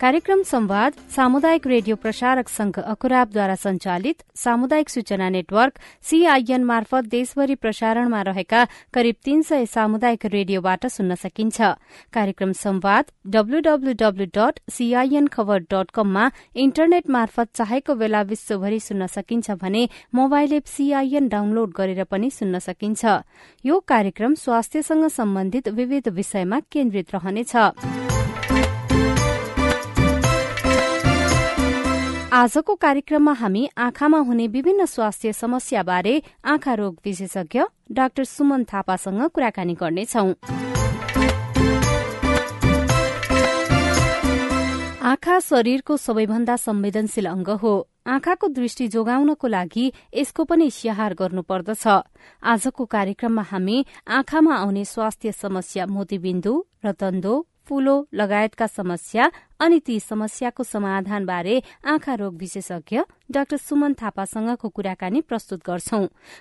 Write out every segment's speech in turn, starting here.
कार्यक्रम संवाद सामुदायिक रेडियो प्रसारक संघ अखुराबद्वारा संचालित सामुदायिक सूचना नेटवर्क सीआईएन मार्फत देशभरि प्रसारणमा रहेका करिब तीन सय सामुदायिक रेडियोबाट सुन्न सकिन्छ। कार्यक्रम संवाद W W W dot CIN खबर डट कममा इन्टरनेट मार्फत चाहेको बेला विश्वभरि सुन्न सकिन्छ भने मोबाइल एप सीआईएन डाउनलोड गरेर पनि सुन्न सकिन्छ। यो कार्यक्रम स्वास्थ्यसँग सम्बन्धित विविध विषयमा केन्द्रित रहनेछ। आजको कार्यक्रममा हामी आँखामा हुने विभिन्न स्वास्थ्य समस्याबारे आँखा रोग विशेषज्ञ डाक्टर सुमन थापासँग कुराकानी गर्नेछौ। आँखा शरीरको सबैभन्दा संवेदनशील अंग हो। आँखाको दृष्टि जोगाउनको लागि यसको पनि स्याहार गर्नुपर्दछ। आजको कार्यक्रममा हामी आँखामा आउने स्वास्थ्य समस्या मोतीबिन्दु रतन्दो फूलो लगायतका समस्या अनि ती समस्याको समाधानबारे आँखा रोग विशेषज्ञ डाक्टर सुमन थापासँगको कुराकानी प्रस्तुत गर्छौ।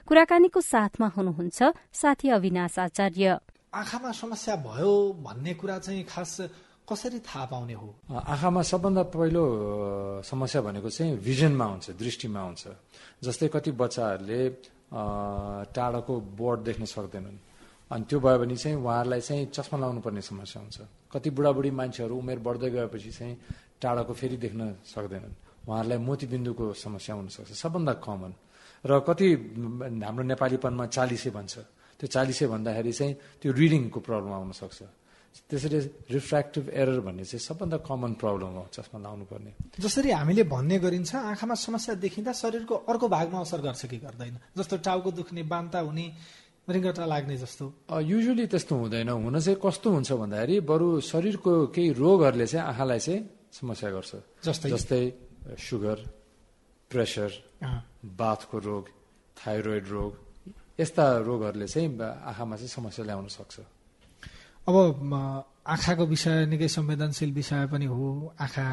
कुराकानीको साथमा हुनुहुन्छ साथी अविनाश आचार्य। आँखामा समस्या भयो भन्ने कुरा चाहिँ खास कसरी थाहा पाउने हो? आँखामा सबभन्दा पहिलो समस्या भनेको चाहिँ भिजनमा हुन्छ दृष्टिमा हुन्छ। जस्तै कति बच्चाहरूले टाढाको बोर्ड देख्न सक्दैनन्। अनि त्यो भयो भने चाहिँ उहाँहरूलाई चाहिँ चस्मा लाउनु पर्ने समस्या हुन्छ। कति बुढाबुढी मान्छेहरू उमेर बढ्दै गएपछि चाहिँ टाढाको फेरि देख्न सक्दैनन्। उहाँहरूलाई मोतीबिन्दुको समस्या हुनसक्छ। सबभन्दा कमन र कति हाम्रो नेपालीपनमा चालिसे भन्छ। त्यो चालिसे भन्दाखेरि चाहिँ त्यो रिडिङको प्रब्लम आउन सक्छ त्यसरी रिफ्रेक्टिभ एरर भन्ने चाहिँ सबभन्दा कमन प्रब्लम हो चस्मा लाउनु पर्ने जसरी हामीले भन्ने गरिन्छ आँखामा समस्या देखिँदा शरीरको अर्को भागमा असर गर्छ कि गर्दैन। जस्तो टाउको दुख्ने बान्ता हुने रिङ्गटा लाग्ने जस्तो। युजली त्यस्तो हुँदैन। हुन चाहिँ कस्तो हुन्छ भन्दाखेरि बरु शरीरको केही रोगहरूले चाहिँ आँखालाई चाहिँ समस्या गर्छ। जस्तै? जस्तै सुगर प्रेसर बाथको रोग थाइरोइड रोग यस्ता रोगहरूले चाहिँ आँखामा चाहिँ समस्या ल्याउन सक्छ। अब आँखाको विषय निकै संवेदनशील विषय पनि हो। आँखा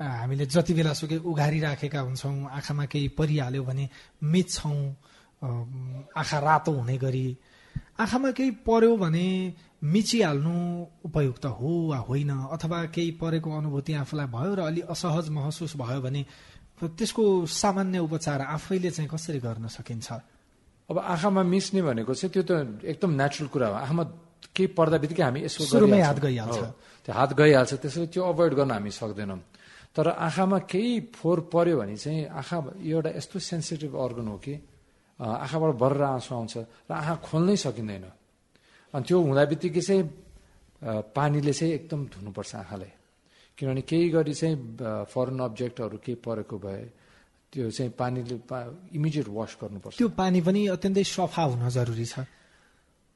हामीले जति बेला सुकै उघारिराखेका हुन्छौँ आँखामा केही परिहाल्यो भने मिच्छौँ। आँखा रातो हुने गरी आँखामा केही पर्यो भने मिचिहाल्नु उपयुक्त हो वा होइन? अथवा केही परेको अनुभूति आफूलाई भयो र अलि असहज महसुस भयो भने त्यसको सामान्य उपचार आफैले चाहिँ कसरी गर्न सकिन्छ? अब आँखामा मिच्ने भनेको चाहिँ त्यो त एकदम नेचुरल कुरा हो। आँखामा केही पर्दा बित्तिकै हामी यसो हात गइहाल्छ। त्यो हात गइहाल्छ त्यसो त्यो अभोइड गर्न हामी सक्दैनौँ। तर आँखामा केही फोहोर पर्यो भने चाहिँ आँखा एउटा यस्तो सेन्सिटिभ अर्गन हो कि आँखाबाट बर्र आँसु आउँछ र आँखा खोल्नै सकिँदैन। अनि त्यो हुँदा बित्तिकै चाहिँ पानीले चाहिँ एकदम धुनुपर्छ आँखालाई किनभने केही गरी चाहिँ फरेन अब्जेक्टहरू केही परेको भए त्यो चाहिँ पानीले इमिडिएट वास गर्नुपर्छ। त्यो पानी पनि अत्यन्तै सफा हुन जरुरी छ।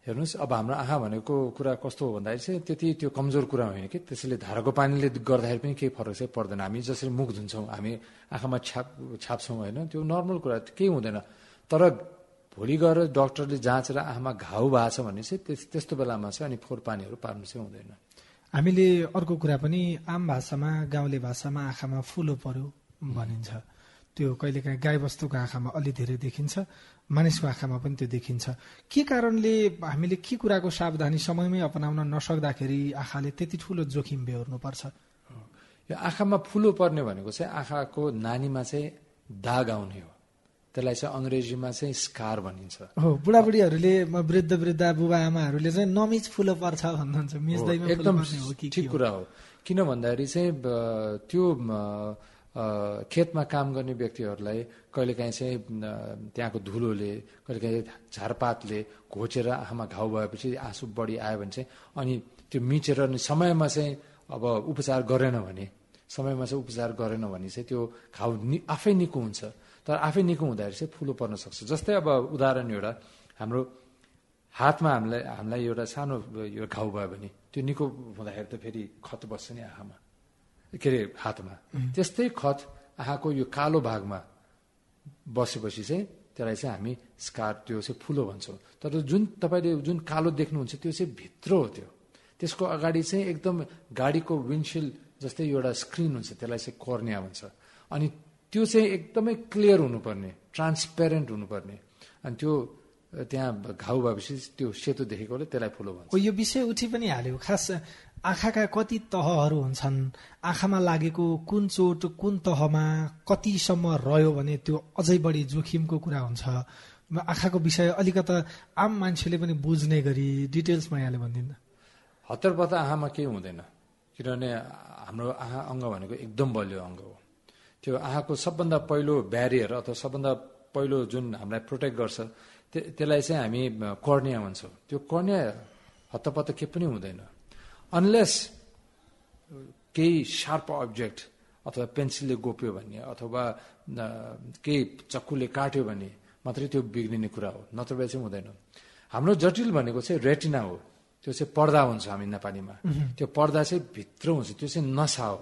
हेर्नुहोस् अब हाम्रो आँखा भनेको कुरा कस्तो हो भन्दाखेरि चाहिँ त्यति त्यो कमजोर कुरा होइन कि त्यसैले धाराको पानीले गर्दाखेरि पनि केही फरक चाहिँ पर्दैन। हामी जसरी मुख धुन्छौँ हामी आँखामा छाप छाप्छौँ होइन त्यो नर्मल कुरा केही हुँदैन। तर भोलि गएर डक्टरले जाँचेर आँखामा घाउ भएको छ भने चाहिँ त्यस्तो बेलामा चाहिँ अनि फोहोर पानीहरू पार्नु चाहिँ हुँदैन। हामीले अर्को कुरा पनि आम भाषामा गाउँले भाषामा आँखामा फुलो पर्यो भनिन्छ। त्यो कहिलेकाहीँ गाईबस्तुको आँखामा अलि धेरै देखिन्छ मानिसको आँखामा पनि त्यो देखिन्छ। के कारणले हामीले के कुराको सावधानी समयमै अपनाउन नसक्दाखेरि आँखाले त्यति ठुलो जोखिम बेहोर्नुपर्छ? यो आँखामा फुलो पर्ने भनेको चाहिँ आँखाको नानीमा चाहिँ दाग आउने हो। त्यसलाई चाहिँ अङ्ग्रेजीमा चाहिँ स्कार भनिन्छ। हो बुढाबुढीहरूले वृद्ध वृद्ध बुबा आमाहरूले चाहिँ नमिच फुलो पर्छ भन्नुहुन्छ। एकदम ठिक कुरा हो। किन भन्दाखेरि चाहिँ त्यो खेतमा काम गर्ने व्यक्तिहरूलाई कहिलेकाहीँ चाहिँ त्यहाँको धुलोले कहिलेकाहीँ झारपातले घोचेर आँखामा घाउ भएपछि आँसु बढी आयो भने चाहिँ अनि त्यो मिचेर समयमा चाहिँ अब उपचार गरेन भने समयमा चाहिँ उपचार गरेन भने चाहिँ त्यो घाउ नि आफै निको हुन्छ। तर आफै निको हुँदाखेरि चाहिँ फुलो पर्न सक्छ। जस्तै अब उदाहरण एउटा हाम्रो हातमा हामीलाई हामीलाई एउटा सानो यो घाउ भयो भने त्यो निको हुँदाखेरि त फेरि खत बस्छ नि आँखामा। के अरे हातमा। त्यस्तै खत आँखाको यो कालो भागमा बसेपछि चाहिँ त्यसलाई चाहिँ हामी स्कार त्यो चाहिँ फुलो भन्छौँ। तर जुन तपाईँले जुन कालो देख्नुहुन्छ त्यो चाहिँ भित्र हो त्यो। त्यसको अगाडि चाहिँ एकदम गाडीको विन्डसिल्ड जस्तै एउटा स्क्रिन हुन्छ त्यसलाई चाहिँ कर्निया भन्छ। अनि त्यो चाहिँ एकदमै क्लियर हुनुपर्ने ट्रान्सपेरेन्ट हुनुपर्ने। अनि त्यो त्यहाँ घाउ भएपछि त्यो सेतो देखेकोले त्यसलाई फुलो भन्छ। यो विषय उठी पनि हाल्यो। खास आँखाका कति तहहरू हुन्छन् आँखामा लागेको कुन चोट कुन तहमा कतिसम्म रह्यो भने त्यो अझै बढी जोखिमको कुरा हुन्छ। आँखाको विषय अलिकता आम मान्छेले पनि बुझ्ने गरी डिटेल्समा यहाँले भनिदिनु। हतार आँखामा केही हुँदैन। किनभने हाम्रो आँखा अङ्ग भनेको एकदम बलियो अङ्ग हो। त्यो आँखाको सबभन्दा पहिलो ब्यारियर अथवा सबभन्दा पहिलो जुन हामीलाई प्रोटेक्ट गर्छ त्यसलाई चाहिँ हामी कर्निया भन्छौँ। त्यो कर्निया हत्तपत्त केही पनि हुँदैन। अनलेस केही सार्प अब्जेक्ट अथवा पेन्सिलले गोप्यो भने अथवा केही चक्कुले काट्यो भने मात्रै त्यो बिग्रिने कुरा हो। नत्र भए चाहिँ हुँदैन। हाम्रो जटिल भनेको चाहिँ रेटिना हो। त्यो चाहिँ पर्दा हुन्छ हामी नेपालीमा। त्यो पर्दा चाहिँ भित्र हुन्छ। त्यो चाहिँ नसा हो।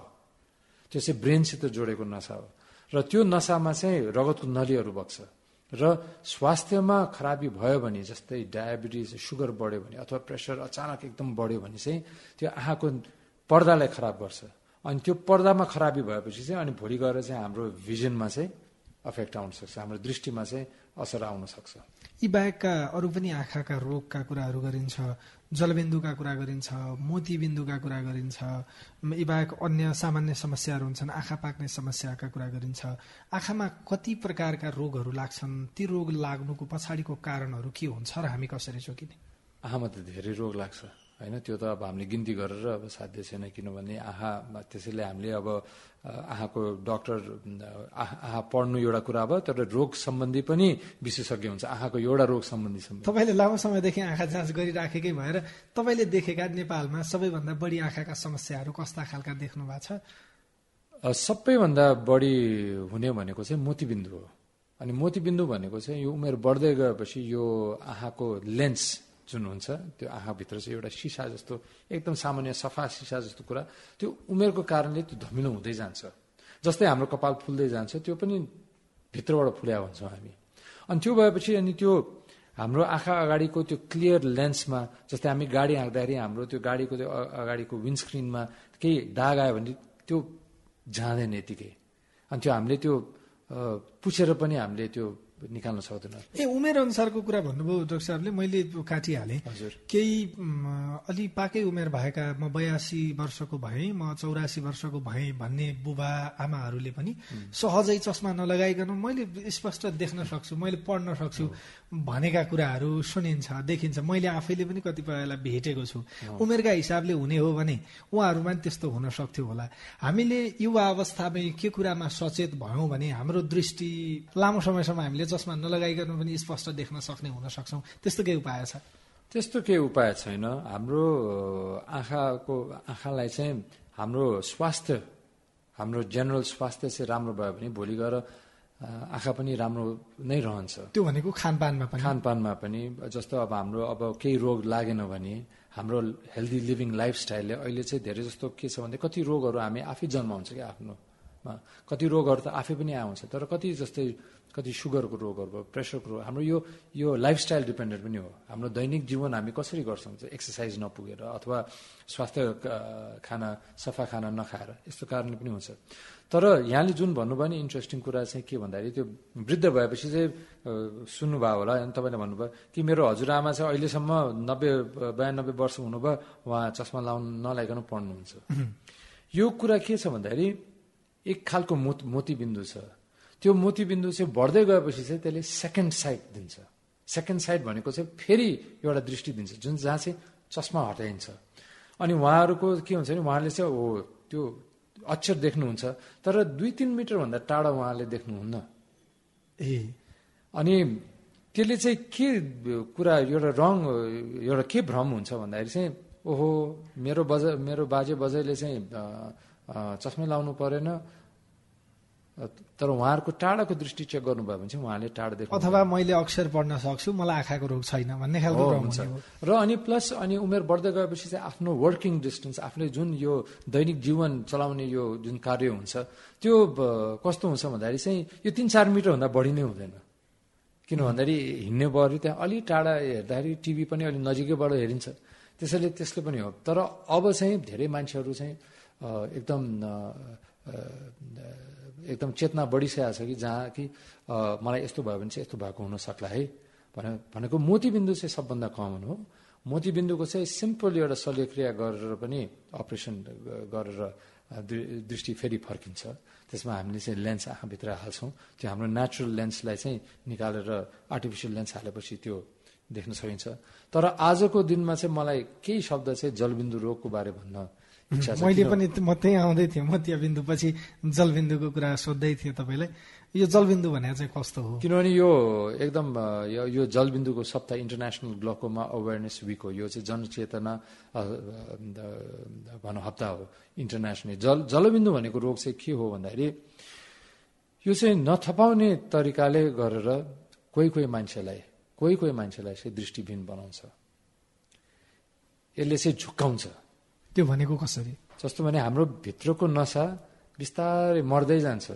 त्यो चाहिँ ब्रेनसित जोडेको नसा हो। र त्यो नसामा चाहिँ रगतको नलीहरू बग्छ। र स्वास्थ्यमा खराबी भयो भने जस्तै डायबिटिज सुगर बढ्यो भने अथवा प्रेसर अचानक एकदम बढ्यो भने चाहिँ त्यो आँखाको पर्दालाई खराब गर्छ। अनि त्यो पर्दामा खराबी भएपछि चाहिँ अनि भोलि गएर चाहिँ हाम्रो भिजनमा चाहिँ अफेक्ट आउन सक्छ। हाम्रो दृष्टिमा चाहिँ असर आउन सक्छ। यी बाहेकका अरू पनि आँखाका रोगका कुराहरू गरिन्छ जलबिन्दुका कुरा गरिन्छ मोतीबिन्दुका कुरा गरिन्छ यी बाहेक अन्य सामान्य समस्याहरू हुन्छन् आँखा पाक्ने समस्याका कुरा गरिन्छ। आँखामा कति प्रकारका रोगहरू लाग्छन् ती रोग लाग्नुको पछाडिको कारणहरू के हुन्छ र हामी कसरी चोकिने आँखामा त धेरै रोग लाग्छ। होइन त्यो त अब हामीले गिन्ती गरेर अब साध्य छैन किनभने आहा त्यसैले हामीले अब आँखाको डक्टर आँखा पढ्नु एउटा कुरा अब तर रोग सम्बन्धी पनि विशेषज्ञ हुन्छ। आँखाको एउटा रोग सम्बन्धी तपाईँले लामो समयदेखि आँखा जाँच गरिराखेकै भएर तपाईँले देखेका नेपालमा सबैभन्दा बढी आँखाका समस्याहरू कस्ता खालका देख्नु भएको छ? सबैभन्दा बढी हुने भनेको चाहिँ मोतीबिन्दु हो। अनि मोतीबिन्दु भनेको चाहिँ यो उमेर बढ्दै गएपछि यो आँखाको लेन्स जुन हुन्छ त्यो आँखाभित्र चाहिँ एउटा सिसा जस्तो एकदम सामान्य सफा सिसा जस्तो कुरा। त्यो उमेरको कारणले त्यो धमिलो हुँदै जान्छ। जस्तै हाम्रो कपाल फुल्दै जान्छ त्यो पनि भित्रबाट फुल्या हुन्छौँ हामी। अनि त्यो भएपछि अनि त्यो हाम्रो आँखा अगाडिको त्यो क्लियर लेन्समा जस्तै हामी गाडी हाँक्दाखेरि हाम्रो त्यो गाडीको त्यो अगाडिको विन्डस्क्रिनमा केही दाग आयो भने त्यो जाँदैन यतिकै। अनि त्यो हामीले त्यो पुछेर पनि हामीले त्यो निकाल्न सक्दैन। ए उमेर अनुसारको कुरा भन्नुभयो डाक्टर साहबले मैले काटिहालेँ। केही अलि पाकै उमेर भएका म बयासी वर्षको भएँ म चौरासी वर्षको भएँ भन्ने बुबा आमाहरूले पनि सहजै चस्मा नलगाइकन मैले स्पष्ट देख्न सक्छु मैले पढ्न सक्छु भनेका कुराहरू सुनिन्छ देखिन्छ। मैले आफैले पनि कतिपयलाई भेटेको छु। उमेरका हिसाबले हुने हो भने उहाँहरूमा पनि त्यस्तो हुन सक्थ्यो होला। हामीले युवा अवस्थामै के कुरामा सचेत भयौँ भने हाम्रो दृष्टि लामो समयसम्म हामीले चस्मा नलगाइकन पनि स्पष्ट देख्न सक्ने हुन सक्छौँ। त्यस्तो केही उपाय छ? त्यस्तो केही उपाय छैन। हाम्रो आँखाको आँखालाई चाहिँ हाम्रो स्वास्थ्य हाम्रो जेनरल स्वास्थ्य चाहिँ राम्रो भयो भने भोलि गएर आँखा पनि राम्रो नै रहन्छ। त्यो भनेको खानपानमा पनि? खानपानमा पनि। जस्तो अब हाम्रो अब केही रोग लागेन भने हाम्रो हेल्दी लिभिङ लाइफस्टाइलले अहिले चाहिँ धेरै जस्तो के छ भने कति रोगहरू हामी आफै जन्माउँछ कि आफ्नोमा कति रोगहरू त आफै पनि आउँछ तर कति जस्तै कति सुगरको रोगहरू भयो प्रेसरको रोग हाम्रो यो यो लाइफस्टाइल डिपेन्डेन्ट पनि हो। हाम्रो दैनिक जीवन हामी कसरी गर्छौँ? एक्सर्साइज नपुगेर अथवा स्वास्थ्य खाना सफा खाना नखाएर यस्तो कारणले पनि हुन्छ। तर यहाँले जुन भन्नुभयो नि इन्ट्रेस्टिङ कुरा चाहिँ के भन्दाखेरि त्यो वृद्ध भएपछि चाहिँ सुन्नुभयो होला। अनि तपाईँले भन्नुभयो कि मेरो हजुरआमा चाहिँ अहिलेसम्म नब्बे बयानब्बे वर्ष हुनुभयो उहाँ चस्मा लाउनु नलाइकन पढ्नुहुन्छ। यो कुरा के छ भन्दाखेरि एक खालको मोत मोतीबिन्दु छ। त्यो मोतीबिन्दु चाहिँ बढ्दै गएपछि चाहिँ त्यसले सेकेन्ड साइड दिन्छ। सेकेन्ड साइड भनेको चाहिँ फेरि एउटा दृष्टि दिन्छ जुन जहाँ चाहिँ चस्मा हटाइन्छ। अनि उहाँहरूको के हुन्छ भने उहाँले चाहिँ हो त्यो अक्षर देख्नुहुन्छ। तर दुई तिन मिटरभन्दा टाढा उहाँले देख्नुहुन्न। ए। अनि त्यसले चाहिँ के कुरा एउटा रङ एउटा के भ्रम हुन्छ भन्दाखेरि चाहिँ ओहो मेरो बज मेरो बाजे बजैले चाहिँ चस्मै लाउनु परेन। तर उहाँहरूको टाढाको दृष्टि चेक गर्नुभयो भने चाहिँ उहाँले टाढा देख्नु अथवा मैले अक्षर पढ्न सक्छु मलाई आँखाको रोग छैन भन्ने खालको हुन्छ। र अनि प्लस अनि उमेर बढ्दै गएपछि चाहिँ आफ्नो वर्किङ डिस्टेन्स आफूले जुन यो दैनिक जीवन चलाउने यो जुन कार्य हुन्छ त्यो कस्तो हुन्छ भन्दाखेरि चाहिँ यो तिन चार मिटरभन्दा बढी नै हुँदैन। किन भन्दाखेरि हिँड्ने भयो त्यहाँ अलिक टाढा हेर्दाखेरि टिभी पनि अलिक नजिकैबाट हेरिन्छ। त्यसैले त्यसले पनि हो। तर अब चाहिँ धेरै मान्छेहरू चाहिँ एकदम एकदम चेतना बढिसकेको छ कि जहाँ कि मलाई यस्तो भयो भने चाहिँ यस्तो भएको हुन सक्ला है? भनेको मोतीबिन्दु चाहिँ सबभन्दा कमन हो। मोतीबिन्दुको चाहिँ सिम्पल एउटा शल्यक्रिया गरेर पनि अपरेसन गरेर दृष्टि फेरि फर्किन्छ। त्यसमा हामीले चाहिँ लेन्स आँखाभित्र हाल्छौँ। त्यो हाम्रो नेचुरल लेन्सलाई चाहिँ निकालेर आर्टिफिसियल लेन्स हालेपछि त्यो देख्न सकिन्छ। तर आजको दिनमा चाहिँ मलाई केही शब्द चाहिँ जलबिन्दु रोगको बारे भन्न मैले पनि म त्यहीँ आउँदै थिएँ। मोतियाबिन्दु पछि जलबिन्दुको कुरा सोध्दै थिएँ तपाईँलाई। यो जलबिन्दु भने चाहिँ कस्तो हो? किनभने यो एकदम यो जलबिन्दुको सप्ताह इन्टरनेसनल ग्लोकोमा अवेरनेस विक हो। यो चाहिँ जनचेतना भनौँ हप्ता हो। इन्टरनेसनल जल जलबिन्दु भनेको रोग चाहिँ के हो भन्दाखेरि यो चाहिँ नथपाउने तरिकाले गरेर कोही कोही मान्छेलाई कोही कोही मान्छेलाई चाहिँ दृष्टिबिन बनाउँछ। यसले चाहिँ झुक्काउँछ। त्यो भनेको कसरी? जस्तो भने हाम्रो भित्रको नसा बिस्तारै मर्दै जान्छ।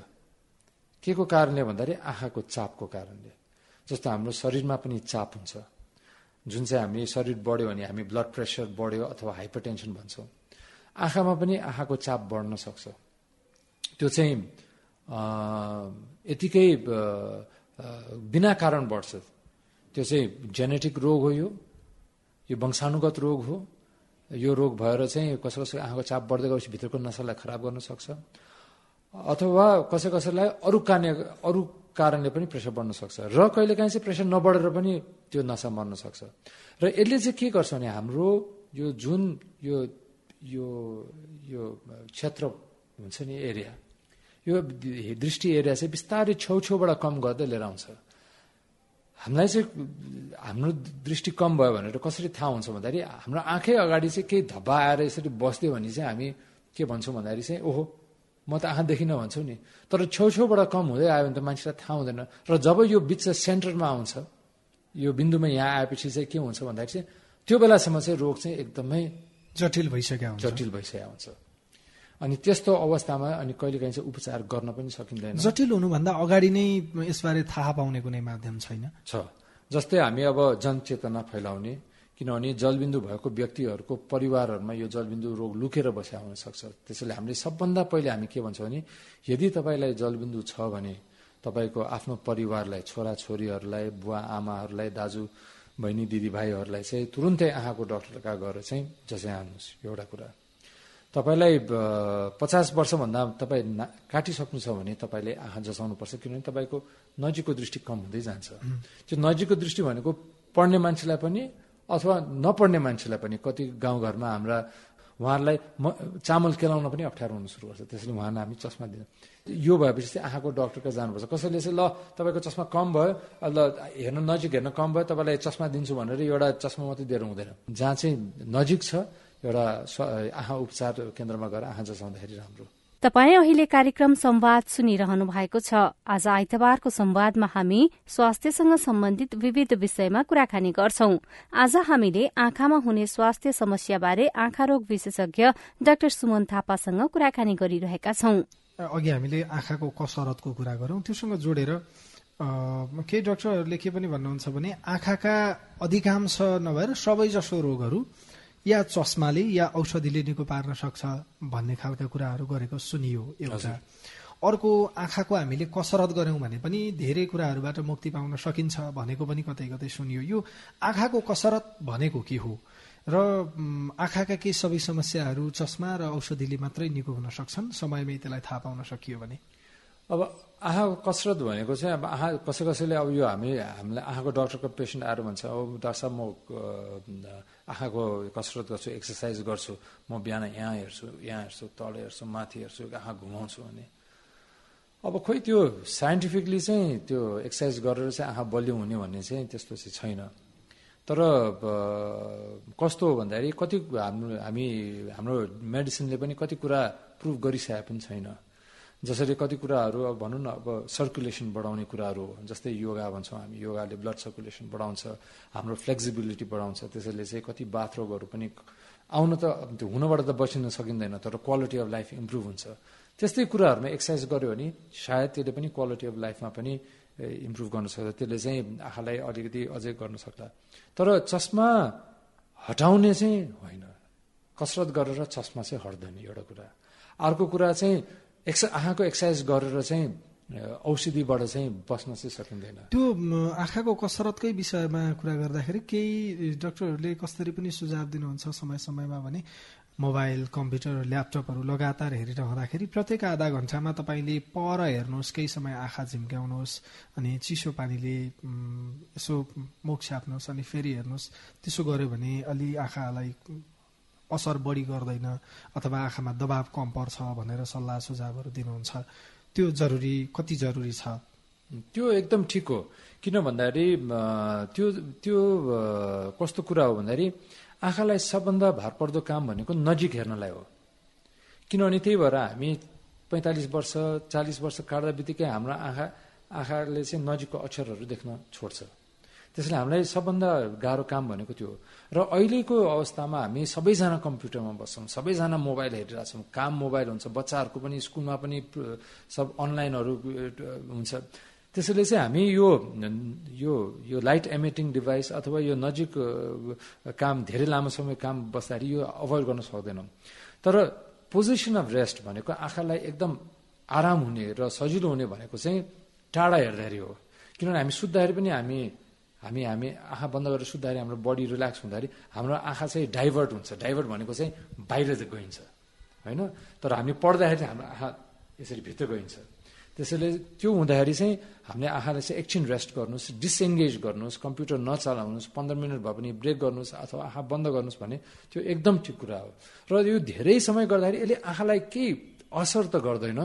के को कारणले भन्दाखेरि आँखाको चापको कारणले। जस्तो हाम्रो शरीरमा पनि चाप हुन्छ। जुन चाहिँ हामी शरीर बढ्यो भने हामी ब्लड प्रेसर बढ्यो अथवा हाइपर टेन्सन भन्छौँ। आँखामा पनि आँखाको चाप बढ्न सक्छ। त्यो चाहिँ यतिकै बिना कारण बढ्छ। त्यो चाहिँ जेनेटिक रोग हो यो वंशानुगत रोग हो। यो रोग भएर चाहिँ कसै कसै आँखाको चाप बढ्दै गएपछि भित्रको नसालाई खराब गर्न सक्छ। अथवा कसै कसैलाई अरू कारण अरू कारणले पनि प्रेसर बढ्न सक्छ र कहिलेकाहीँ चाहिँ प्रेसर नबढेर पनि त्यो नसा मर्न सक्छ। र यसले चाहिँ के गर्छ भने हाम्रो यो जुन यो यो यो क्षेत्र हुन्छ नि एरिया यो दृष्टि एरिया चाहिँ बिस्तारै छेउछेउबाट कम गर्दै लिएर आउँछ। हामीलाई चाहिँ हाम्रो दृष्टि कम भयो भनेर कसरी थाहा हुन्छ भन्दाखेरि हाम्रो आँखै अगाडि चाहिँ केही धब्बा आएर यसरी बस्दियो भने चाहिँ हामी के भन्छौँ भन्दाखेरि चाहिँ ओहो म त आँखा देखिनँ भन्छौँ नि। तर छेउछेउबाट कम हुँदै आयो भने त मान्छेलाई थाहा हुँदैन। र जब यो बिच सेन्टरमा आउँछ यो बिन्दुमा यहाँ आएपछि चाहिँ के हुन्छ भन्दाखेरि चाहिँ त्यो बेलासम्म चाहिँ रोग चाहिँ एकदमै जटिल भइसक्यो जटिल भइसकेको हुन्छ। अनि त्यस्तो अवस्थामा अनि कहिलेकाहीँ चाहिँ उपचार गर्न पनि सकिँदैन। जटिल हुनुभन्दा अगाडि नै यसबारे थाहा पाउने कुनै माध्यम छैन? छ। जस्तै हामी अब जनचेतना फैलाउने किनभने जलबिन्दु भएको व्यक्तिहरूको परिवारहरूमा यो जलबिन्दु रोग लुकेर बस्या हुन सक्छ त्यसैले हामीले सबभन्दा पहिले हामी के भन्छौँ भने यदि तपाईँलाई जलबिन्दु छ भने तपाईँको आफ्नो परिवारलाई छोरा छोरीहरूलाई बुवा आमाहरूलाई दाजु बहिनी दिदीभाइहरूलाई चाहिँ तुरुन्तै आँखाको डक्टर कहाँ गएर चाहिँ जसै हाल्नुहोस् एउटा कुरा। तपाईँलाई पचास वर्षभन्दा तपाईँ काटिसक्नु छ भने तपाईँले आँखा जसाउनुपर्छ किनभने तपाईँको नजिकको दृष्टि कम हुँदै जान्छ। त्यो नजिकको दृष्टि भनेको पढ्ने मान्छेलाई पनि अथवा नपढ्ने मान्छेलाई पनि कति गाउँघरमा हाम्रा उहाँहरूलाई म चामल केलाउन पनि अप्ठ्यारो हुन सुरु गर्छ। त्यसैले उहाँलाई हामी चस्मा दिन्छ यो भएपछि चाहिँ आँखाको डक्टर कहाँ जानुपर्छ। कसैले चाहिँ ल तपाईँको चस्मा कम भयो ल हेर्न नजिक हेर्न कम भयो तपाईँलाई चस्मा दिन्छु भनेर एउटा चस्मा मात्रै दिएर हुँदैन। जहाँ चाहिँ नजिक छ एउटा आँखा उपचार केन्द्रमा गएर आँखा जसाउँदाखेरि राम्रो। तपाई अहिले कार्यक्रम संवाद सुनिरहनु भएको छ। आज आइतबारको संवादमा हामी स्वास्थ्यसँग सम्बन्धित विविध विषयमा कुराकानी गर्छौं। आज हामीले आँखामा हुने स्वास्थ्य समस्याबारे आँखा रोग विशेषज्ञ डाक्टर सुमन थापासँग कुराकानी गरिरहेका छौं। अघि हामीले आँखाको कसरतको कुरा गरौं। त्योसँग जोडेर केही डाक्टरहरूले के पनि भन्नुहुन्छ भने आँखाका अधिकांश नभएर सबै जसो रोगहरू या चस्माले या औषधिले निको पार्न सक्छ भन्ने खालका कुराहरू गरेको सुनियो एउटा। अर्को आँखाको हामीले कसरत गऱ्यौँ भने पनि धेरै कुराहरूबाट मुक्ति पाउन सकिन्छ भनेको पनि कतै कतै सुनियो। यो आँखाको कसरत भनेको के हो? र आँखाका केही सबै समस्याहरू चस्मा र औषधिले मात्रै निको हुन सक्छन्? समयमै त्यसलाई थाहा पाउन सकियो भने। अब आँखाको कसरत भनेको चाहिँ अब आँखा कसै कसैले अब यो हामी हामीलाई आँखाको डक्टरको पेसेन्ट आएर भन्छ अब डाक्टर साहब म आँखाको कसरत गर्छु एक्सर्साइज गर्छु म बिहान यहाँ हेर्छु यहाँ हेर्छु तल हेर्छु माथि हेर्छु आँखा घुमाउँछु भने। अब खोइ त्यो साइन्टिफिकली चाहिँ त्यो एक्सर्साइज गरेर चाहिँ आँखा बलियो हुने भन्ने चाहिँ त्यस्तो चाहिँ छैन। तर कस्तो हो भन्दाखेरि कति हाम्रो हामी हाम्रो मेडिसिनले पनि कति कुरा प्रुभ गरिसकेको पनि छैन। जसरी कति कुराहरू अब भनौँ न अब सर्कुलेसन बढाउने कुराहरू हो जस्तै योगा भन्छौँ हामी योगाले ब्लड सर्कुलेसन बढाउँछ हाम्रो फ्लेक्सिबिलिटी बढाउँछ त्यसैले चाहिँ कति बाथ रोगहरू पनि आउन त त्यो हुनबाट त बसिन सकिँदैन तर क्वालिटी अफ लाइफ इम्प्रुभ हुन्छ। त्यस्तै कुराहरूमा एक्सर्साइज गर्यो भने सायद त्यसले पनि क्वालिटी अफ लाइफमा पनि इम्प्रुभ गर्न सक्छ त्यसले चाहिँ आँखालाई अलिकति अझै गर्न सक्ला। तर चस्मा हटाउने चाहिँ होइन। कसरत गरेर चस्मा चाहिँ हट्दैन एउटा कुरा। अर्को कुरा चाहिँ एक्स आँखाको एक्सर्साइज गरेर चाहिँ औषधिबाट चाहिँ बस्न चाहिँ सकिँदैन। त्यो आँखाको कसरतकै विषयमा कुरा गर्दाखेरि केही डक्टरहरूले कसरी पनि सुझाव दिनुहुन्छ समय समयमा भने मोबाइल कम्प्युटर ल्यापटपहरू लगातार हेरिरहँदाखेरि प्रत्येक आधा घन्टामा तपाईँले पर हेर्नुहोस् केही समय आँखा झिम्क्याउनुहोस् अनि चिसो पानीले यसो मुख छ्याप्नुहोस् अनि फेरि हेर्नुहोस् त्यसो गर्यो भने अलि आँखालाई असर बढी गर्दैन अथवा आँखामा दबाव कम पर्छ भनेर सल्लाह सुझावहरू दिनुहुन्छ। त्यो जरुरी कति जरुरी छ? त्यो एकदम ठिक हो। किन भन्दाखेरि त्यो त्यो कस्तो कुरा हो भन्दाखेरि आँखालाई सबभन्दा भारपर्दो काम भनेको नजिक हेर्नलाई हो। किनभने त्यही भएर हामी पैँतालिस वर्ष चालिस वर्ष काट्दा बित्तिकै हाम्रो आँखा आँखाले चाहिँ नजिकको अक्षरहरू देख्न छोड्छ। त्यसैले हामीलाई सबभन्दा गाह्रो काम भनेको त्यो र अहिलेको अवस्थामा हामी सबैजना कम्प्युटरमा बस्छौँ सबैजना मोबाइल हेरिरहेछौँ काम मोबाइल हुन्छ बच्चाहरूको पनि स्कुलमा पनि सब अनलाइनहरू हुन्छ। त्यसैले चाहिँ हामी यो यो यो लाइट एमिटिङ डिभाइस अथवा यो नजिक काम धेरै लामो समय काम बस्दाखेरि यो अभोइड गर्न सक्दैनौँ। तर पोजिसन अफ रेस्ट भनेको आँखालाई एकदम आराम हुने र सजिलो हुने भनेको चाहिँ टाढा हेर्दाखेरि हो। किनभने हामी सुत्दाखेरि पनि हामी हामी हामी आँखा बन्द गरेर सुत्दाखेरि हाम्रो बडी रिल्याक्स हुँदाखेरि हाम्रो आँखा चाहिँ डाइभर्ट हुन्छ। डाइभर्ट भनेको चाहिँ बाहिर गइन्छ। होइन? तर हामी पढ्दाखेरि हाम्रो आँखा यसरी भित्र गइन्छ। त्यसैले त्यो हुँदाखेरि चाहिँ हामीले आँखालाई चाहिँ एकछिन रेस्ट गर्नुहोस् डिसएङ्गेज गर्नुहोस् कम्प्युटर नचलाउनुहोस् पन्ध्र मिनट भए पनि ब्रेक गर्नुहोस् अथवा आँखा बन्द गर्नुहोस् भने त्यो एकदम ठिक कुरा हो। र यो धेरै समय गर्दाखेरि यसले आँखालाई केही असर त गर्दैन।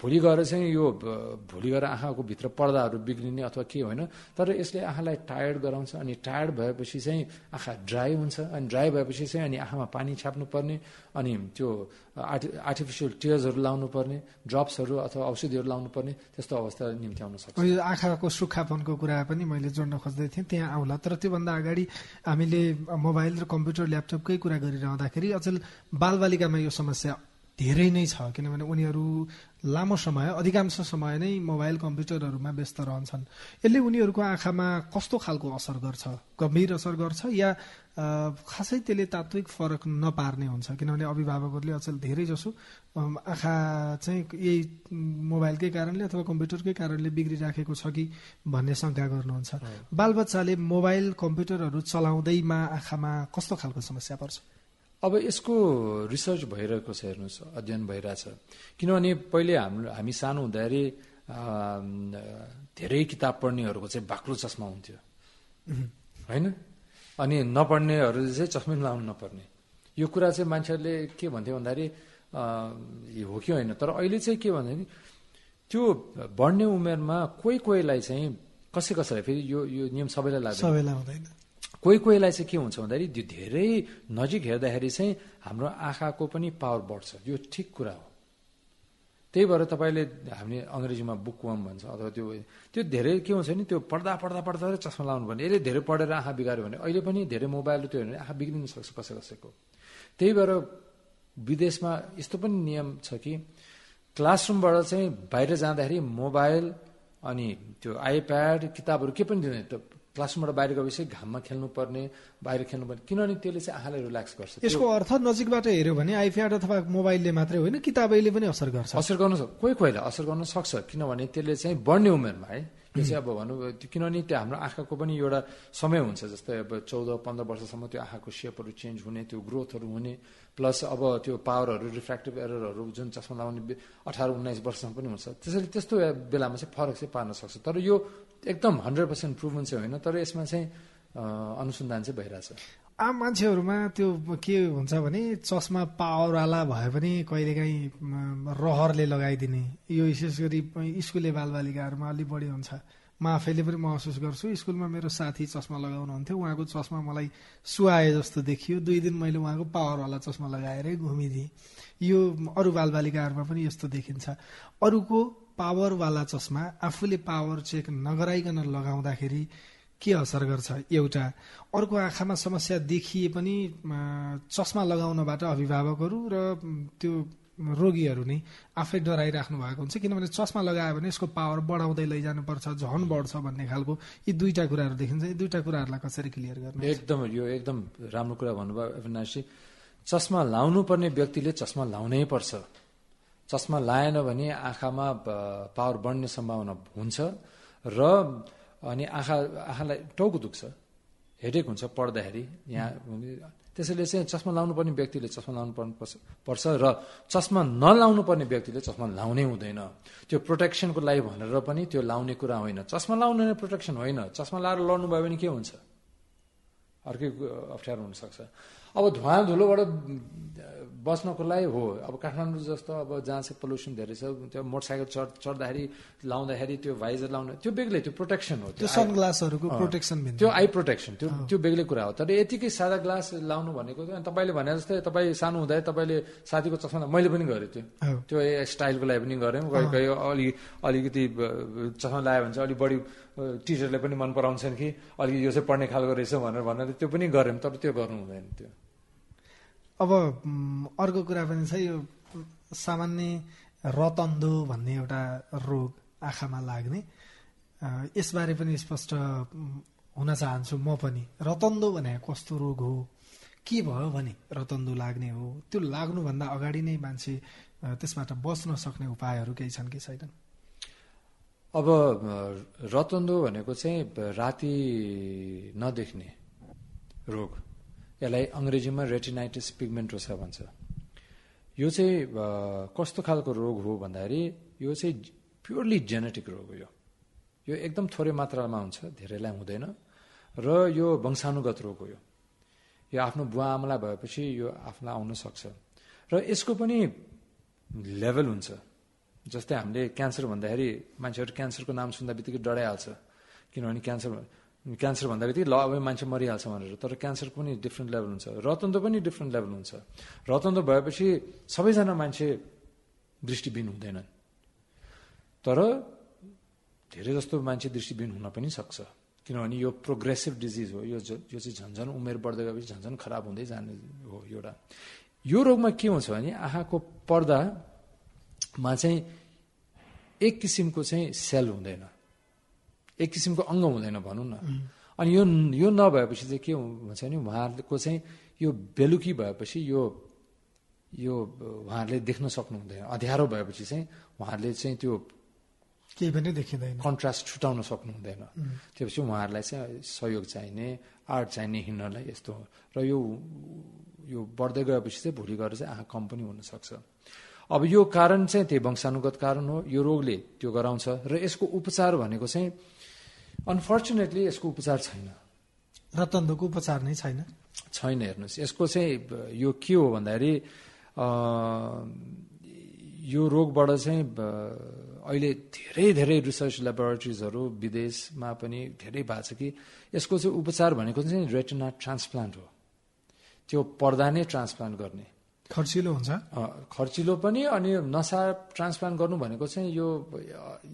भोलि गएर चाहिँ यो भोलि गएर आँखाको भित्र पर्दाहरू बिग्रिने अथवा के होइन तर यसले आँखालाई टायर्ड गराउँछ अनि टायर्ड भएपछि चाहिँ आँखा ड्राई हुन्छ अनि ड्राई भएपछि चाहिँ अनि आँखामा पानी छाप्नु पर्ने अनि त्यो आर्टि आर्टिफिसियल टियर्सहरू लाउनु पर्ने ड्रप्सहरू अथवा औषधिहरू लाउनु पर्ने त्यस्तो अवस्था निम्ति आउन सक्छ यो आँखाको सुक्खापनको कुरा पनि मैले जोड्न खोज्दै थिएँ त्यहाँ आउला। तर त्योभन्दा अगाडि हामीले मोबाइल र कम्प्युटर ल्यापटपकै कुरा गरिरहँदाखेरि अचेल बालबालिकामा यो समस्या धेरै नै छ किनभने उनीहरू लामो समय अधिकांश समय नै मोबाइल कम्प्युटरहरूमा व्यस्त रहन्छन्। यसले उनीहरूको आँखामा कस्तो खालको असर गर्छ? गम्भीर असर गर्छ या खासै त्यसले तात्विक फरक नपार्ने हुन्छ? किनभने अभिभावकहरूले अचेल धेरै जसो आँखा चाहिँ यही मोबाइलकै कारणले अथवा कम्प्युटरकै कारणले बिग्रिराखेको छ कि भन्ने शङ्का गर्नुहुन्छ। बालबच्चाले मोबाइल कम्प्युटरहरू चलाउँदैमा आँखामा कस्तो खालको समस्या पर्छ? अब यसको रिसर्च भइरहेको छ हेर्नुहोस् अध्ययन भइरहेछ। किनभने पहिले हाम्रो हामी सानो हुँदाखेरि धेरै किताब पढ्नेहरूको चाहिँ बाक्लो चस्मा हुन्थ्यो। होइन? अनि नपढ्नेहरू चाहिँ चस्मै लाउनु नपर्ने। यो कुरा चाहिँ मान्छेहरूले के भन्थ्यो भन्दाखेरि हो कि होइन? तर अहिले चाहिँ के भन्दाखेरि त्यो बढ्ने उमेरमा कोही कोहीलाई चाहिँ कसै कसैलाई फेरि यो यो नियम सबैलाई लाग्छ सबैलाई हुँदैन। कोही कोहीलाई चाहिँ के हुन्छ भन्दाखेरि त्यो धेरै नजिक हेर्दाखेरि चाहिँ हाम्रो आँखाको पनि पावर बढ्छ। यो ठिक कुरा हो। त्यही भएर तपाईँले हामीले अङ्ग्रेजीमा बुकवम भन्छ अथवा त्यो त्यो धेरै के हुन्छ नि त्यो पढ्दा पढ्दा पढ्दा चस्मा लाउनु पर्ने। यसले धेरै पढेर आँखा बिगाऱ्यो भने अहिले पनि धेरै मोबाइल त्यो भने आँखा बिग्रिन सक्छ कसै कसैको। त्यही भएर विदेशमा यस्तो पनि नियम छ कि क्लासरुमबाट चाहिँ बाहिर जाँदाखेरि मोबाइल अनि त्यो आइप्याड किताबहरू के पनि दिँदैन। क्लासरुमबाट बाहिर गएपछि घाममा खेल्नुपर्ने बाहिर खेल्नुपर्ने किनभने त्यसले चाहिँ आँखालाई रिल्याक्स गर्छ। यसको अर्थ नजिकबाट हेऱ्यो भने आइप्याड अथवा मोबाइलले मात्रै होइन किताबैले पनि असर गर्छ। असर गर्नु कोही कोहीलाई असर गर्न सक्छ किनभने त्यसले चाहिँ बढ्ने उमेरमा है त्यो चाहिँ अब भनौँ किनभने त्यो हाम्रो आँखाको पनि एउटा समय हुन्छ जस्तै अब चौध पन्ध्र वर्षसम्म त्यो आँखाको सेपहरू चेन्ज हुने त्यो ग्रोथहरू हुने प्लस अब त्यो पावरहरू रिफ्रेक्टिभ एररहरू जुन चस्मा लगाउने अठार उन्नाइस वर्षसम्म पनि हुन्छ। त्यसैले त्यस्तो बेलामा चाहिँ फरक चाहिँ पार्न सक्छ। तर यो एकदम हन्ड्रेड पर्सेन्ट प्रुभन चाहिँ होइन तर यसमा चाहिँ अनुसन्धान चाहिँ भइरहेछ। आम मान्छेहरूमा त्यो के हुन्छ भने चस्मा पावरवाला भए पनि कहिलेकाहीँ रहरले लगाइदिने। यो विशेष गरी स्कुले बालबालिकाहरूमा अलिक बढी हुन्छ। म आफैले पनि महसुस गर्छु स्कुलमा मेरो साथी चस्मा लगाउनुहुन्थ्यो उहाँको चस्मा मलाई सुहाए जस्तो देखियो। दुई दिन मैले उहाँको पावरवाला चस्मा लगाएरै घुमिदिएँ। यो अरू बालबालिकाहरूमा पनि यस्तो देखिन्छ। अरूको पावरवाला चस्मा आफूले पावर चेक नगराइकन लगाउँदाखेरि के असर गर्छ? एउटा अर्को आँखामा समस्या देखिए पनि चस्मा लगाउनबाट अभिभावकहरू र त्यो रोगीहरू नै आफै डराइराख्नु भएको हुन्छ। किनभने चस्मा लगायो भने यसको पावर बढाउँदै लैजानुपर्छ झन बढ्छ भन्ने खालको यी दुईटा कुराहरू देखिन्छ। यी दुईटा कुराहरूलाई कसरी क्लियर गर्नु एकदम यो एकदम राम्रो कुरा भन्नुभयो अविनाशजी। चस्मा लाउनु पर्ने व्यक्तिले चस्मा लाउनै पर्छ। चस्मा लाएन भने आँखामा पावर बढ्ने सम्भावना हुन्छ र अनि आँखा आँखालाई टाउको दुख्छ हेडेक हुन्छ पढ्दाखेरि यहाँ त्यसैले चाहिँ चस्मा लाउनु पर्ने व्यक्तिले चस्मा लाउनु पर्ने पर्छ र चस्मा नलाउनु पर्ने व्यक्तिले चस्मा लाउनै हुँदैन। त्यो प्रोटेक्सनको लागि भनेर पनि त्यो लाउने कुरा होइन। चस्मा लाउनु नै प्रोटेक्सन होइन। चस्मा लाएर लड्नु भयो भने के हुन्छ? अर्कै अप्ठ्यारो हुनसक्छ। अब धुवा धुलोबाट बस्नको लागि हो। अब काठमाडौँ जस्तो अब जहाँ चाहिँ पल्युसन धेरै छ त्यो मोटरसाइकल चढ चढ्दाखेरि लाउँदाखेरि त्यो भाइजर लाउने त्यो बेग्लै त्यो प्रोटेक्सन हो। त्यो सनग्लासहरूको प्रोटेक्सन त्यो आई प्रोटेक्सन त्यो त्यो बेग्लै कुरा हो। तर यतिकै सादा ग्लास लाउनु भनेको तपाईँले भने जस्तै तपाईँ सानो हुँदा तपाईँले साथीको चस्मा मैले पनि गरेँ त्यो। त्यो स्टाइलको लागि पनि गरेँ। कहीँ अलि अलिकति चस्मा लगायो भने चाहिँ अलिक बढी टिचरले पनि मन पराउँछन् कि अलिक यो चाहिँ पढ्ने खालको रहेछ भनेर भनेर त्यो पनि गऱ्यौँ तर त्यो गर्नु हुँदैन त्यो। अब अर्को कुरा पनि छ यो सामान्य रतन्दो भन्ने एउटा रोग आँखामा लाग्ने। यसबारे पनि स्पष्ट हुन चाहन्छु म पनि। रतन्दो भने कस्तो रोग हो? के भयो भने रतन्दो लाग्ने हो? त्यो लाग्नुभन्दा अगाडि नै मान्छे त्यसबाट बच्न सक्ने उपायहरू केही छन् कि छैनन्? अब रतन्दो भनेको चाहिँ राति नदेख्ने रोग। यसलाई अङ्ग्रेजीमा रेटिनाइटिस पिगमेन्टोसा भन्छ। यो चाहिँ कस्तो खालको रोग हो भन्दाखेरि यो चाहिँ प्योरली जेनेटिक रोग हो यो। यो एकदम थोरै मात्रामा हुन्छ धेरैलाई हुँदैन। र यो वंशानुगत रोग हो यो। यो आफ्नो बुवा आमालाई भएपछि यो आफूलाई आउन सक्छ। र यसको पनि लेभल हुन्छ। जस्तै हामीले क्यान्सर भन्दाखेरि मान्छेहरू क्यान्सरको नाम सुन्दा बित्तिकै डराइहाल्छ। किनभने क्यान्सर क्यान्सर भन्दा बित्तिकै ल अब मान्छे मरिहाल्छ भनेर। तर क्यान्सर पनि डिफ्रेन्ट लेभल हुन्छ। रतन्द पनि डिफ्रेन्ट लेभल हुन्छ। रतन्द भएपछि सबैजना मान्छे दृष्टिबिन हुँदैनन्। तर धेरै जस्तो मान्छे दृष्टिबिन हुन पनि सक्छ। किनभने यो प्रोग्रेसिभ डिजिज हो। यो यो चाहिँ झन्झन उमेर बढ्दै गएपछि झन्झन खराब हुँदै जाने हो एउटा। यो रोगमा के हुन्छ भने आँखाको पर्दामा चाहिँ एक किसिमको चाहिँ सेल हुँदैन। एक किसिमको अङ्ग हुँदैन भनौँ न। अनि यो यो नभएपछि चाहिँ के हुन्छ भने उहाँहरूको चाहिँ यो बेलुकी भएपछि यो यो उहाँहरूले देख्न सक्नु हुँदैन। अध्यारो भएपछि चाहिँ उहाँहरूले चाहिँ त्यो केही पनि देखिँदैन। कन्ट्रास्ट छुटाउन सक्नु हुँदैन। त्यसपछि उहाँहरूलाई चाहिँ सहयोग चाहिने आर्ट चाहिने हिँड्नलाई यस्तो र यो यो बढ्दै गएपछि चाहिँ भोलि गएर चाहिँ आँखा कम पनि हुनसक्छ। अब यो कारण चाहिँ त्यही वंशानुगत कारण हो। यो रोगले त्यो गराउँछ। र यसको उपचार भनेको चाहिँ अनफर्चुनेटली यसको उपचार छैन। रतन्दको उपचार नै छैन। छैन हेर्नुहोस्। यसको चाहिँ यो के हो भन्दाखेरि यो रोगबाट चाहिँ अहिले धेरै धेरै रिसर्च लेबोरेटरिजहरू विदेशमा पनि धेरै भएको छ कि यसको चाहिँ उपचार भनेको चाहिँ रेटिना ट्रान्सप्लान्ट हो। त्यो पर्दा नै ट्रान्सप्लान्ट गर्ने। खर्चिलो हुन्छ? खर्चिलो पनि अनि नसा ट्रान्सप्लान्ट गर्नु भनेको चाहिँ यो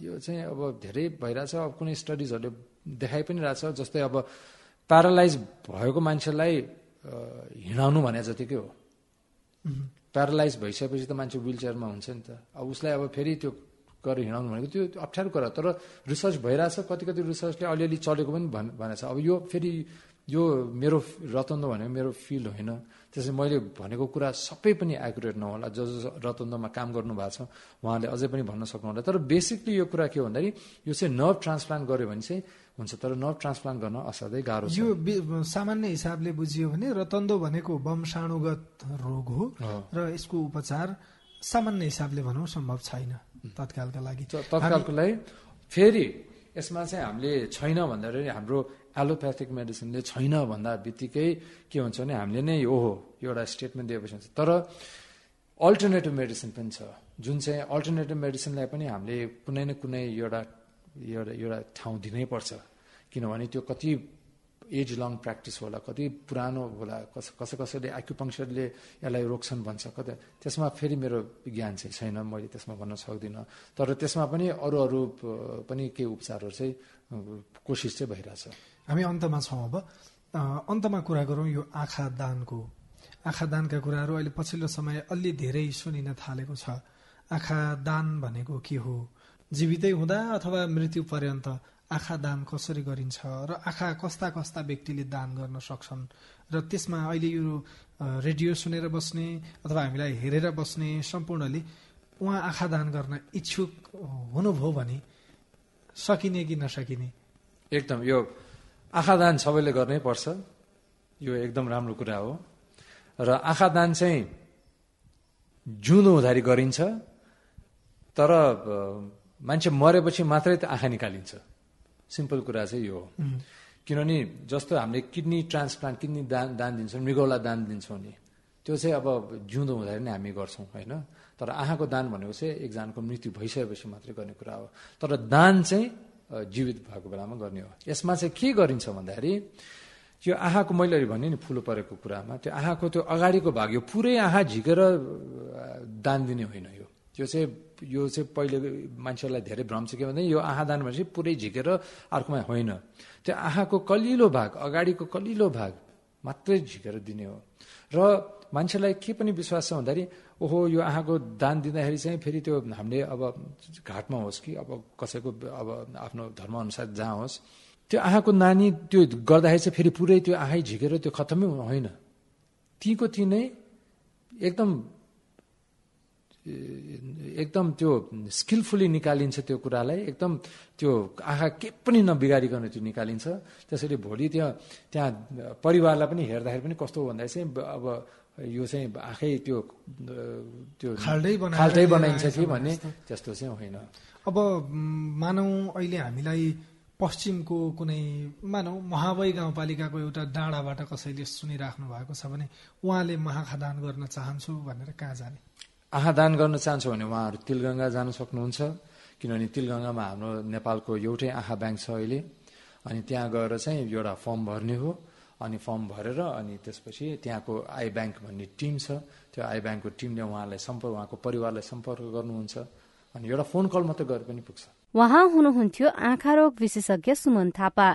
यो चाहिँ अब धेरै भइरहेछ। अब कुनै स्टडिजहरूले देखाइ पनि रहेछ जस्तै अब प्यारालाइज भएको मान्छेलाई हिँडाउनु भने जतिकै हो। प्यारालाइज भइसकेपछि त मान्छे विल चेयरमा हुन्छ नि त। अब उसलाई अब फेरि त्यो गरेर हिँडाउनु भनेको त्यो अप्ठ्यारो कुरा तर रिसर्च भइरहेछ कति कति रिसर्चले अलिअलि चलेको पनि भनेको छ अब यो फेरि यो मेरो रतन्द भनेको मेरो फिल्ड होइन। त्यसै मैले भनेको कुरा सबै पनि एकुरेट नहोला। जो जो रतन्दमा काम गर्नु भएको छ उहाँले अझै पनि भन्न सक्नुहुन्न तर बेसिकली यो कुरा के भन्दाखेरि यो चाहिँ नर्भ ट्रान्सप्लान्ट गर्यो भने चाहिँ हुन्छ तर नर्भ ट्रान्सप्लान्ट गर्न असाध्यै गाह्रो यो सामान्य हिसाबले बुझियो भने रतन्द भनेको वंशाणुगत रोग हो र यसको उपचार सामान्य हिसाबले भनौँ सम्भव छैन तत्कालका लागि। तत्कालको लागि फेरि यसमा चाहिँ हामीले छैन भन्दाखेरि हाम्रो एलोप्याथिक मेडिसिनले छैन भन्दा बित्तिकै के हुन्छ भने हामीले नै ओहो एउटा स्टेटमेन्ट दिएपछि तर अल्टरनेटिभ मेडिसिन पनि छ। जुन चाहिँ अल्टरनेटिभ मेडिसिनलाई पनि हामीले कुनै न कुनै एउटा एउटा एउटा ठाउँ दिनैपर्छ। किनभने त्यो कति एज लङ प्र्याक्टिस होला कति पुरानो होला कस कसै कसैले एक्युपङ्क्चरले यसलाई रोक्छन् भन्छ। कतै त्यसमा फेरि मेरो ज्ञान चाहिँ छैन मैले त्यसमा भन्न सक्दिनँ। तर त्यसमा पनि अरू अरू पनि केही उपचारहरू चाहिँ कोसिस चाहिँ भइरहेछ। हामी अन्तमा छौँ अब। अन्तमा कुरा गरौँ यो आँखा दानको। आँखा दानका कुराहरू अहिले पछिल्लो समय अलि धेरै सुनिन थालेको छ। आँखा दान भनेको के हो? जीवितै हुँदा अथवा मृत्यु पर्यन्त आँखा दान कसरी गरिन्छ र आँखा कस्ता कस्ता व्यक्तिले दान गर्न सक्छन्? र त्यसमा अहिले यो रेडियो सुनेर बस्ने अथवा हामीलाई हेरेर बस्ने सम्पूर्णले उहाँ आँखा दान गर्न इच्छुक हुनुभयो भने सकिने कि नसकिने? एकदम यो आँखा दान सबैले गर्नै पर्छ। यो एकदम राम्रो कुरा हो। र आँखा दान चाहिँ जिउँदो हुँदाखेरि गरिन्छ तर मान्छे मरेपछि मात्रै त आँखा निकालिन्छ। सिम्पल कुरा चाहिँ यो हो। किनभने जस्तो हामीले किडनी ट्रान्सप्लान्ट किडनी दान दान दिन्छौँ मृगौला दान दिन्छौँ नि त्यो चाहिँ अब जिउँदो हुँदाखेरि नै हामी गर्छौँ होइन? तर आँखाको दान भनेको चाहिँ एकजनाको मृत्यु भइसकेपछि मात्रै गर्ने कुरा हो। तर दान चाहिँ जीवित भएको बेलामा गर्ने हो। यसमा चाहिँ के गरिन्छ भन्दाखेरि त्यो आँखाको मैले भने नि फुलो परेको कुरामा त्यो आँखाको त्यो अगाडिको भाग यो पुरै आँखा झिकेर दान दिने होइन यो। त्यो चाहिँ यो चाहिँ पहिले मान्छेहरूलाई धेरै भ्रम छ के भन्दा यो आँखा दान भनेपछि पुरै झिकेर अर्कोमा होइन। त्यो आँखाको कलिलो भाग अगाडिको कलिलो भाग मात्रै झिकेर दिने हो। र मान्छेलाई के पनि विश्वास छ भन्दाखेरि ओहो यो आँखाको दान दिँदाखेरि चाहिँ फेरि त्यो हामीले अब घाटमा होस् कि अब कसैको अब आफ्नो धर्मअनुसार जहाँ होस् त्यो आँखाको नानी त्यो गर्दाखेरि चाहिँ फेरि पुरै त्यो आँखै झिकेर त्यो खत्तमै होइन। तीको ती नै एकदम एकदम त्यो स्किलफुल्ली निकालिन्छ त्यो कुरालाई एकदम त्यो आँखा के पनि नबिगारिकन त्यो निकालिन्छ। त्यसरी भोलि त्यहाँ त्यहाँ परिवारलाई पनि हेर्दाखेरि पनि कस्तो भन्दाखेरि चाहिँ अब यो चाहिँ आँखै त्यो त्यो खाल्टै बनाइन्छ कि भन्ने त्यस्तो चाहिँ होइन। अब मानौ अहिले हामीलाई पश्चिमको कुनै मानौ महावै गाउँपालिकाको एउटा डाँडाबाट कसैले सुनिराख्नु भएको छ भने उहाँले महाखादान गर्न चाहन्छु भनेर कहाँ जाने? आँखा दान गर्न चाहन्छ भने उहाँहरू तिलगङ्गा जान सक्नुहुन्छ किनभने तिलगङ्गामा हाम्रो नेपालको एउटै आँखा ब्याङ्क छ अहिले। अनि त्यहाँ गएर चाहिँ एउटा फर्म भर्ने हो। अनि फर्म भरेर अनि त्यसपछि त्यहाँको आई ब्याङ्क भन्ने टिम छ। त्यो आई ब्याङ्कको टिमले उहाँलाई सम्पर्क उहाँको परिवारलाई सम्पर्क गर्नुहुन्छ। अनि एउटा फोन कल मात्रै गरे पनि पुग्छ। उहाँ हुनुहुन्थ्यो आँखा रोग विशेषज्ञ सुमन थापा।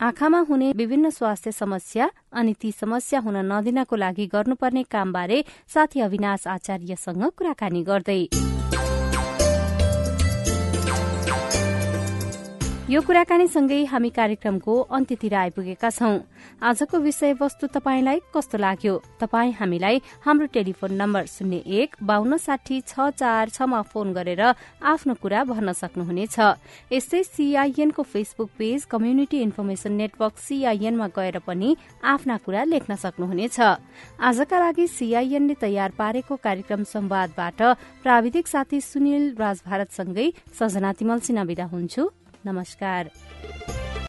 आँखामा हुने विभिन्न स्वास्थ्य समस्या अनि ती समस्या हुन नदिनको लागि गर्नुपर्ने कामबारे साथी अविनाश आचार्यसँग कुराकानी गर्दै यो कुराकानीसँगै हामी कार्यक्रमको अन्त्यतिर आइपुगेका छौं। आजको विषयवस्तु तपाईँलाई कस्तो लाग्यो? तपाई हामीलाई हाम्रो टेलिफोन नम्बर शून्य एक बान्न साठी छ चार छमा फोन गरेर आफ्नो कुरा भन्न सक्नुहुनेछ। यस्तै सीआईएनको Facebook page community information network सीआईएनमा गएर पनि आफ्ना कुरा लेख्न सक्नुहुनेछ। आजका लागि सीआईएनले तयार पारेको कार्यक्रम संवादबाट प्राविधिक साथी सुनिल राज भारतसँगै सजना तिमल सिना विदा हुन्छु। नमस्कार।